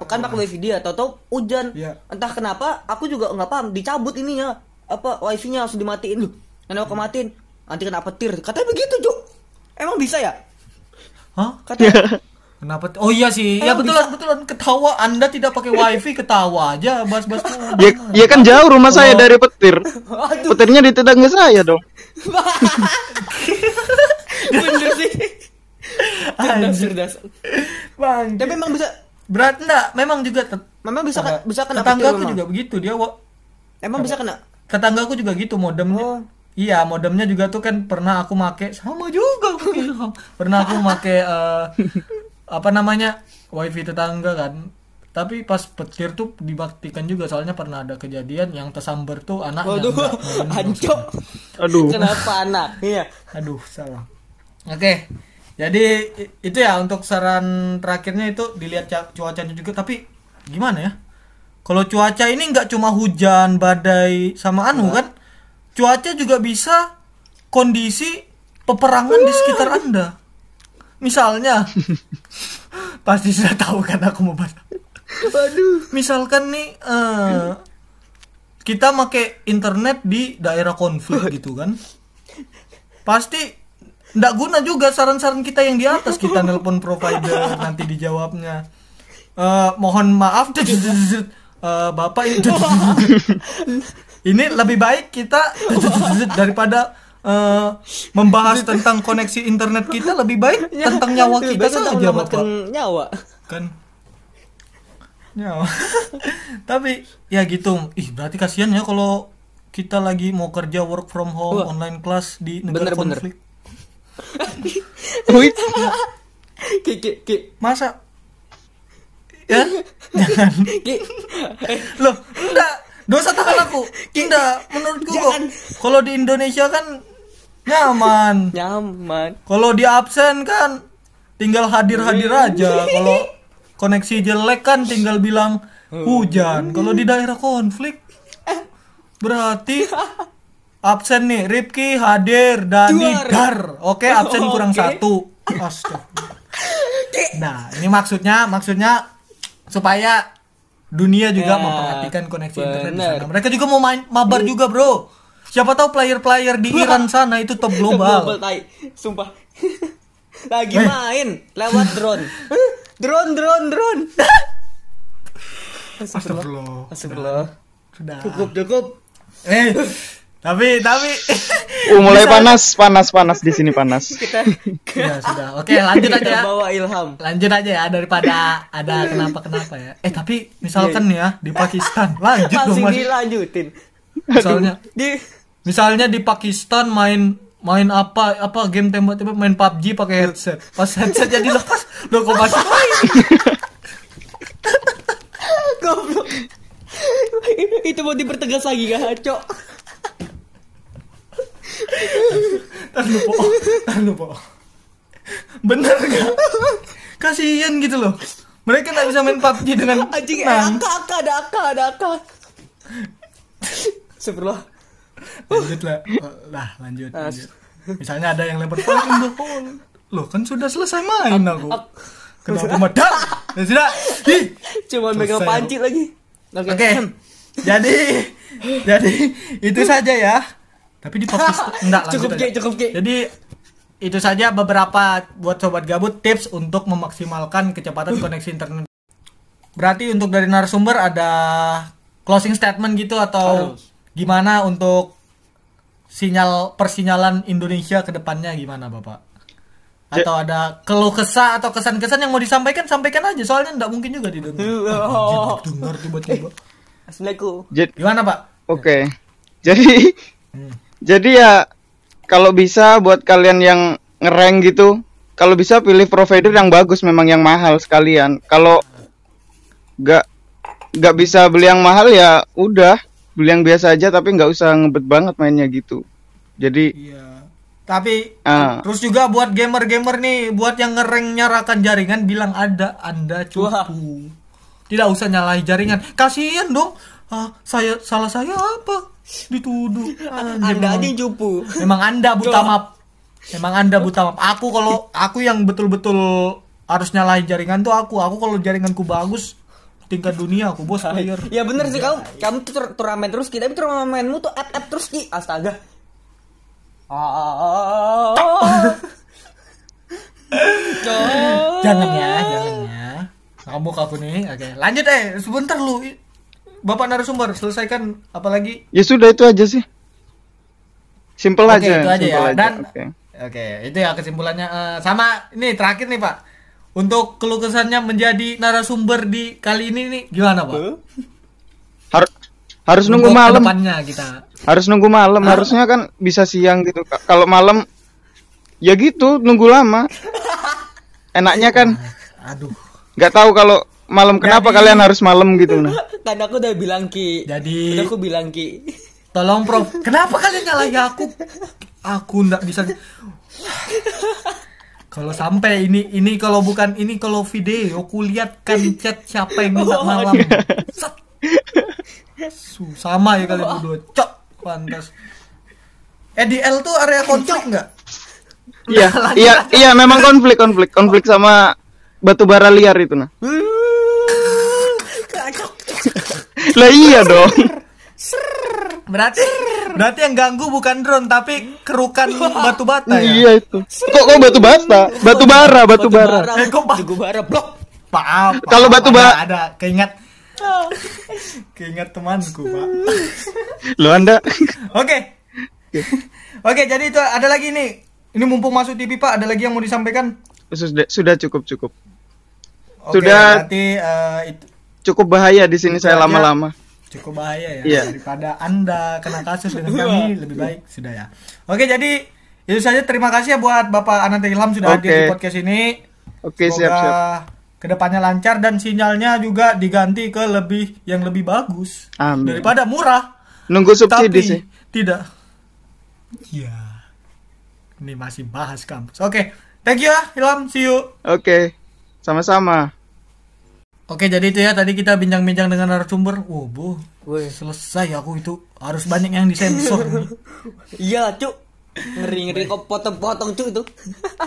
Kan pakai wifi dia, tau-tau hujan. Iya. Entah kenapa aku juga nggak paham, dicabut ininya. Apa wifi-nya langsung dimatiin loh. Kenapa aku matiin? Nanti kena petir. Katanya begitu, Cuk. Emang bisa ya? Hah? Katanya Kenapa? Oh iya sih. Ya Emang betulan betulan ketawa. Anda tidak pakai wifi ketawa aja bahas-bahas tuh. Ya, ya kan jauh rumah saya dari petir. Aduh, Petirnya di tetangga saya dong. bener sih. Cerdas, cerdas. Bang. Tapi memang bisa Berat enggak? Memang juga memang bisa kan- bisa kena tetanggaku juga begitu dia wa- Emang bisa kena. tetanggaku juga gitu modemnya. Oh. Iya, modemnya juga tuh kan pernah aku make sama juga aku bilang. Pernah aku make eh, apa namanya? wifi tetangga kan. Tapi pas petir tuh dibaktikan juga soalnya pernah ada kejadian yang tersambar tuh anaknya. Modem hancur. Aduh. Kenapa anak? Iya. Aduh, salah. Oke. Jadi itu ya untuk saran terakhirnya itu dilihat ca- cuacanya juga tapi gimana ya? Kalau cuaca ini nggak cuma hujan, badai sama anu kan? Cuaca juga bisa kondisi peperangan di sekitar Anda. Misalnya pasti sudah tahu kan aku mau bahas. Waduh. Misalkan nih eh, kita make internet di daerah konflik gitu kan. Pasti ndak guna juga saran-saran kita yang di atas kita nelpon provider nanti dijawabnya. Eh, mohon maaf eh, Bapak ini ini lebih baik kita daripada eh, membahas tentang koneksi internet kita lebih baik tentang nyawa kita saja Bapak nyawa. kan ya tapi ya gitu ih berarti kasihan ya kalau kita lagi mau kerja work from home Wah. online class di negara Bener-bener. konflik Wih, Ki, ki, ki, masa? Ya? Jangan ki. Eh, loh enggak. Dosa tangan aku. Enggak menurutku kok. Kalau di Indonesia kan nyaman. Nyaman. kalau di absen kan tinggal hadir-hadir aja. Kalau koneksi jelek kan tinggal bilang hujan. Kalau di daerah konflik berarti absen nih Ripki hadir Dani Duar. dar oke absen kurang Oke. satu Astaga. nah ini maksudnya maksudnya supaya dunia juga Ya, memperhatikan koneksi internet di bener. sana mereka juga mau main mabar juga bro siapa tahu player-player di Iran sana itu top global Global tai. Sumpah. Lagi Eh. main lewat drone. Huh? drone, drone, drone. Astagfirullah. Astagfirullah. Sudah. Cukup, cukup. Eh, tapi tapi uh, mulai Bisa- panas, panas, panas di sini panas. Kita ya sudah. Oke, lanjut aja. ya. bawa ilham. Lanjut aja ya daripada ada kenapa-kenapa ya. Eh, tapi misalkan nih ya di Pakistan. Lanjut dong Masih Mas. dilanjutin. Misalnya Di misalnya di Pakistan main main apa apa game tembak-tembak main PUBG pakai headset. Pas headset jadi lepas, lo kok masih main? goblok. Itu mau dipertegas lagi gak, Cok? Tar lu, Po. Lu, Po. Bener gak? Kasihan gitu loh. Mereka nggak bisa main PUBG dengan Anjing, eh, tenang. AK, AK, ada AK, ada AK. Astagfirullah. lanjut lah Oh, lah lanjut, lanjut. misalnya ada yang lempar the hole. loh kan sudah selesai main aku kenapa madak ya sudah Ih. Cuma megang panci lagi. Oke. Oke. jadi jadi itu saja ya. Tapi di podcast enggak lanjut Cukup. Ki, cukup, Ki. Jadi itu saja beberapa buat sobat gabut tips untuk memaksimalkan kecepatan koneksi internet. Berarti untuk dari narasumber ada closing statement gitu atau Harus. gimana untuk sinyal persinyalan Indonesia ke depannya gimana Bapak? Atau ada keluh kesah atau kesan-kesan yang mau disampaikan sampaikan aja soalnya enggak mungkin juga didengar. Oh. Dengar tiba-tiba. Assalamualaikum. Jadi Gimana Pak? Oke. Jadi Hmm. Jadi ya kalau bisa buat kalian yang ngereng gitu, kalau bisa pilih provider yang bagus memang yang mahal sekalian. Kalau nggak nggak bisa beli yang mahal ya udah beli yang biasa aja tapi nggak usah ngebet banget mainnya gitu. Jadi Iya. Tapi Ah. terus juga buat gamer-gamer nih, buat yang ngereng nyalakan jaringan bilang ada Anda Wah. cupu. Tidak usah nyalahi jaringan. Kasihan dong. Ah, saya salah saya apa? Dituduh. Anjir, Anda aja memang, yang cupu. memang Anda buta maaf. Memang Anda buta maaf. Aku kalau aku yang betul-betul harus nyalahi jaringan tuh aku. Aku kalau jaringanku bagus tingkat dunia aku bos player. Ya bener sih kamu kamu tuh tur- turnamen terus Ki, tapi turnamenmu tuh app app terus Ki. Astaga. Jangan ya, jangan ya. Ngambuk aku nih. Oke, lanjut eh. Sebentar lu. Bapak narasumber, selesaikan apalagi? ya sudah itu aja sih. Simple Oke, aja. itu aja ya. Dan Oke. Oke, itu ya kesimpulannya. Eh, sama ini terakhir nih, Pak. Untuk keluh kesahnya menjadi narasumber di kali ini nih gimana, Pak? Har- harus nunggu Untuk malam. kita. Harus nunggu malam. Harusnya kan bisa siang gitu. Ka- Kalau malam ya gitu nunggu lama. Enaknya kan Aduh. nggak tahu kalau malam kenapa Jadi- kalian harus malam gitu nah. Kan aku udah bilang Ki. Jadi- Kan aku bilang Ki. Tolong Prof, kenapa kalian nyalahi aku? Aku ndak bisa. Kalau sampai ini ini kalau bukan ini kalau video aku lihat kan chat siapa yang minta malam. Set. Su, sama ya kalian berdua. Cok, pantas. EDL tuh area konflik nggak? Iya, iya, iya memang konflik, konflik, konflik sama batu bara liar itu nah. Lah iya dong. Berarti berarti yang ganggu bukan drone tapi kerukan batu bata ya. Iya itu. Kok kok batu bata? Batu bara, batu bara. Eh, kok ba- Batu bara blok. Maaf. Kalau batu ada, ba- ada keingat keingat temanku, Pak. Lo Anda Oke. Oke, jadi itu ada lagi nih. Ini mumpung masuk TV Pak, ada lagi yang mau disampaikan? sudah sudah cukup cukup. Oke, Sudah. Berarti eh, itu Cukup bahaya di sini saya lama-lama. cukup bahaya ya Iya. daripada Anda kena kasus dengan kami lebih baik sudah ya. Oke, jadi itu saja terima kasih ya buat Bapak Ananta Ilham sudah hadir Oke. di podcast ini. Oke, Semoga siap-siap. ke depannya lancar dan sinyalnya juga diganti ke lebih yang lebih bagus Amin. daripada murah. Nunggu subsidi Tapi sih. tidak. Ya. Ini masih bahas kampus. Oke, thank you ya Ilham, see you. Oke. Sama-sama. Oke, jadi itu ya tadi kita bincang-bincang dengan narasumber. Oh, bu, selesai aku itu harus banyak yang disensor. Iya, Cuk. Ngeri-ngeri kok potong-potong Cuk itu.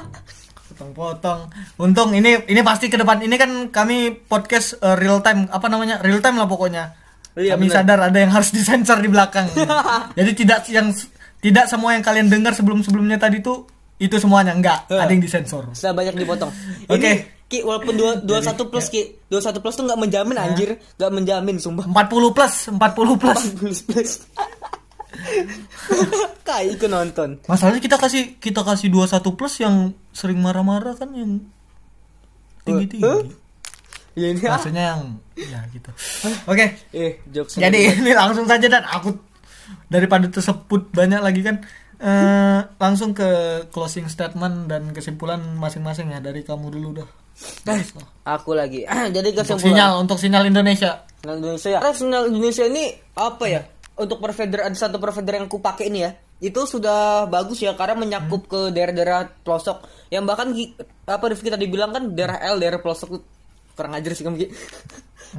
Potong-potong. Untung ini ini pasti ke depan ini kan kami podcast eh, real time apa namanya? Real time lah pokoknya. Iya, kami bener. sadar ada yang harus disensor di belakang. Jadi tidak yang tidak semua yang kalian dengar sebelum-sebelumnya tadi tuh itu semuanya enggak, ada yang disensor. Sudah banyak dipotong. Oke. Ini Ki walaupun dua dua satu plus Ki, dua satu plus tuh nggak menjamin anjir, nggak menjamin sumpah. 40 plus, 40 plus. Plus plus. Kayak ikut nonton. Masalahnya kita kasih kita kasih 21 plus yang sering marah-marah kan yang tinggi-tinggi. Ya ini ah. Maksudnya yang ya gitu. Oke. Eh, jokes. Jadi ini langsung saja dan aku daripada tersebut banyak lagi kan eh langsung ke closing statement dan kesimpulan masing-masing ya dari kamu dulu dah. Aku lagi. Jadi Untuk kesimpulan. sinyal untuk sinyal Indonesia. Sinyal Indonesia ya. Karena sinyal Indonesia ini apa ya? Untuk provider ada satu provider yang ku pakai ini ya. Itu sudah bagus ya karena menyakup ke daerah-daerah pelosok yang bahkan apa Rifki tadi bilang kan daerah L daerah pelosok kurang ajar sih kamu Ki.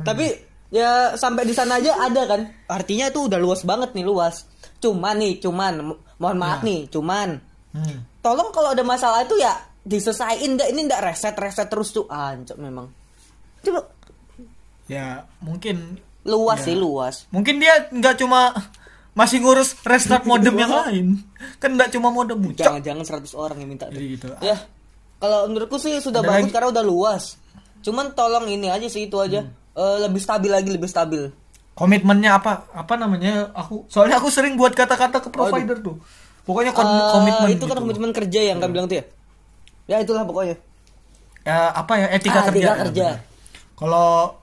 Tapi ya sampai di sana aja ada kan. Artinya itu udah luas banget nih luas. Cuman nih, cuman mo- mohon maaf nih, cuman Hmm. tolong kalau ada masalah itu ya diselesain ndak ini ndak reset reset terus tuh ancok memang. Coba Ya, mungkin luas Ya. sih luas. mungkin dia nggak cuma masih ngurus restart modem yang lain. Kan nggak cuma modem bucak. Jangan-jangan 100 orang yang minta. Jadi gitu. Ya, kalau menurutku sih sudah Ada bagus lagi? karena udah luas. Cuman tolong ini aja sih itu aja. Hmm. Eh, lebih stabil lagi, lebih stabil. Komitmennya apa? Apa namanya? Aku soalnya aku sering buat kata-kata ke provider tuh. Pokoknya kon- Eh, komitmen itu kan gitu. komitmen kerja yang kan bilang tuh ya. Ya itulah pokoknya. Ya, apa ya etika Ah, kerja. etika kerja. Kalau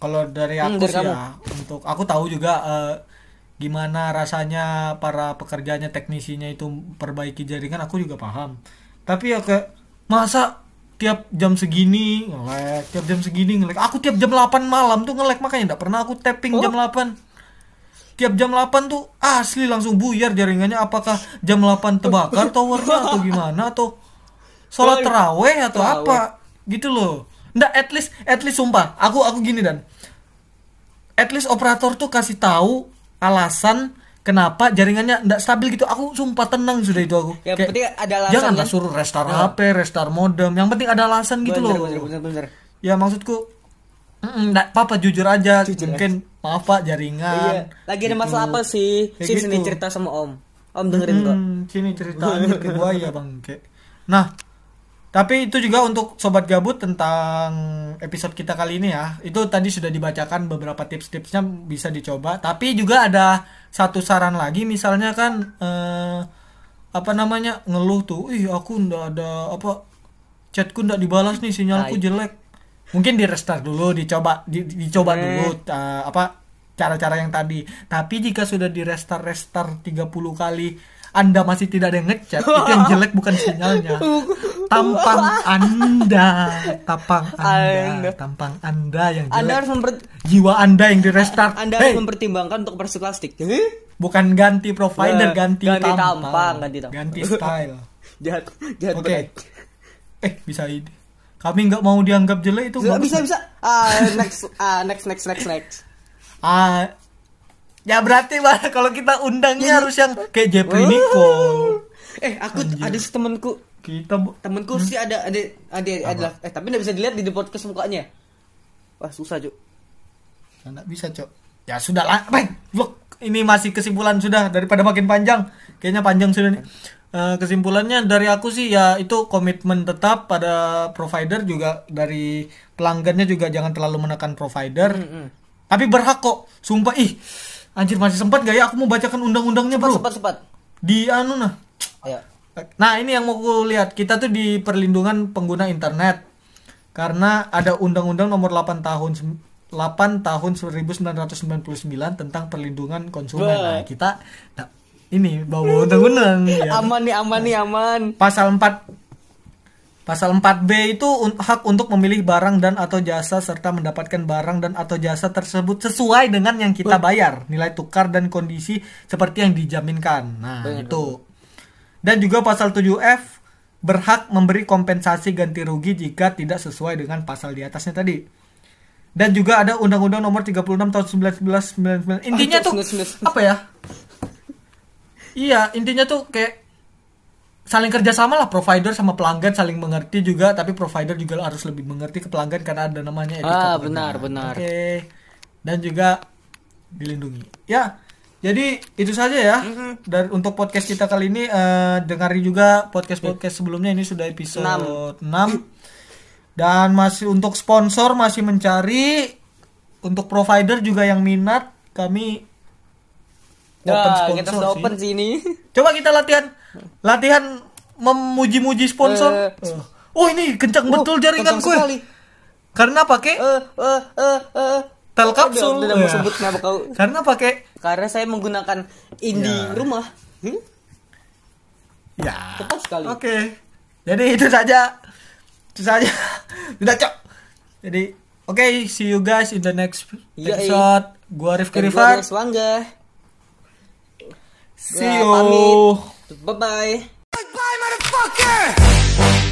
kalau dari Hmm, aku dari sih kamu. ya untuk aku tahu juga eh, gimana rasanya para pekerjanya teknisinya itu perbaiki jaringan aku juga paham. Tapi ya kayak masa tiap jam segini ngelek, tiap jam segini ngelek. Aku tiap jam 8 malam tuh ngelek makanya enggak pernah aku tapping Oh. jam 8. Tiap jam 8 tuh asli langsung buyar jaringannya apakah jam 8 terbakar towernya atau gimana atau sholat terawih atau apa gitu loh nggak at least at least sumpah aku aku gini dan at least operator tuh kasih tahu alasan kenapa jaringannya nggak stabil gitu aku sumpah tenang sudah itu aku Ya, Kayak, penting ada alasan, janganlah kan? suruh restart HP restart modem yang penting ada alasan gitu bener, loh bener, bener, bener. ya maksudku nggak apa-apa jujur aja Jujur mungkin maaf pak jaringan Iya, lagi ada Gitu. masalah apa sih? Kayak Sini sini gitu. cerita sama Om. Om dengerin kok. Hmm, sini ceritanya ke gua ya bang Kayak- nah tapi itu juga untuk sobat gabut tentang episode kita kali ini ya. Itu tadi sudah dibacakan beberapa tips-tipsnya bisa dicoba. Tapi juga ada satu saran lagi misalnya kan eh, apa namanya ngeluh tuh ih aku ndak ada apa chatku ndak dibalas nih sinyalku jelek. Mungkin di restart dulu dicoba di- di- dicoba Eh. dulu eh, apa cara-cara yang tadi. Tapi jika sudah di restart restart 30 kali anda masih tidak ada yang ngechat itu yang jelek bukan sinyalnya tampang anda tampang anda Anda. tampang anda yang Anda jelek harus memper jiwa anda yang di restart Anda Hey, harus mempertimbangkan untuk bersih plastik. bukan ganti provider Eh, ganti, ganti tampang, tampang, ganti tampang. ganti style jahat, jahat oke banget. eh bisa ini kami nggak mau dianggap jelek itu Bisa, bisa, bisa. Ah, next, ah, next, next, next, next. Ah, ya berarti Bang, kalau kita undangnya harus yang kayak Jeffrey Oh. Eh, aku ada si temanku, Kita temanku sih ada, ada, ada, adalah, eh tapi nggak bisa dilihat di podcast mukanya. Wah susah cuk. nggak bisa, Cok. Ya sudah lah, Bang. Ini masih kesimpulan sudah daripada makin panjang. Kayaknya panjang sudah nih. Eh, kesimpulannya dari aku sih ya itu komitmen tetap pada provider juga dari pelanggannya juga jangan terlalu menekan provider. Tapi berhak kok. Sumpah ih. Anjir masih sempat gak ya aku mau bacakan undang-undangnya, Bro? Cepat, cepat. Di anu nah. Ayo. Nah ini yang mau ku lihat kita tuh di perlindungan pengguna internet karena ada undang-undang nomor 8 tahun 8 tahun 1999 tentang perlindungan konsumen. Nah, kita nah, ini bawa undang-undang ya. Aman nih, aman nih, aman. Pasal 4 Pasal 4B itu un- hak untuk memilih barang dan atau jasa serta mendapatkan barang dan atau jasa tersebut sesuai dengan yang kita bayar, nilai tukar dan kondisi seperti yang dijaminkan. Nah, itu. Dan juga pasal 7F berhak memberi kompensasi ganti rugi jika tidak sesuai dengan pasal di atasnya tadi. Dan juga ada Undang-Undang Nomor 36 tahun 1999. Intinya Oh, tuh 1999. apa ya? Iya, intinya tuh kayak saling kerjasama lah provider sama pelanggan saling mengerti juga tapi provider juga harus lebih mengerti ke pelanggan karena ada namanya etika Ah, benar, benar. Oke. Dan juga dilindungi. Ya. Jadi itu saja ya. Dan untuk podcast kita kali ini eh, dengarin juga podcast-podcast sebelumnya ini sudah episode 6. Dan masih untuk sponsor masih mencari untuk provider juga yang minat kami open sponsor kita sudah sih. open sih ini. Coba kita latihan latihan memuji-muji sponsor. Eh. oh ini kencang betul jaringan gue. sekali. Karena pakai Eh, eh, eh, eh. Telkomsel. Udah, udah mau Ya. sebut kau? karena pakai Karena saya menggunakan Indi Ya. rumah. Hmm? ya. Tepat sekali. Oke. Jadi itu saja. Itu saja. Sudah, Cok. Jadi oke, see you guys in the next Iya, episode. Gua Rifki Rifat. See you. pamit. Bye-bye. Bye-bye, motherfucker!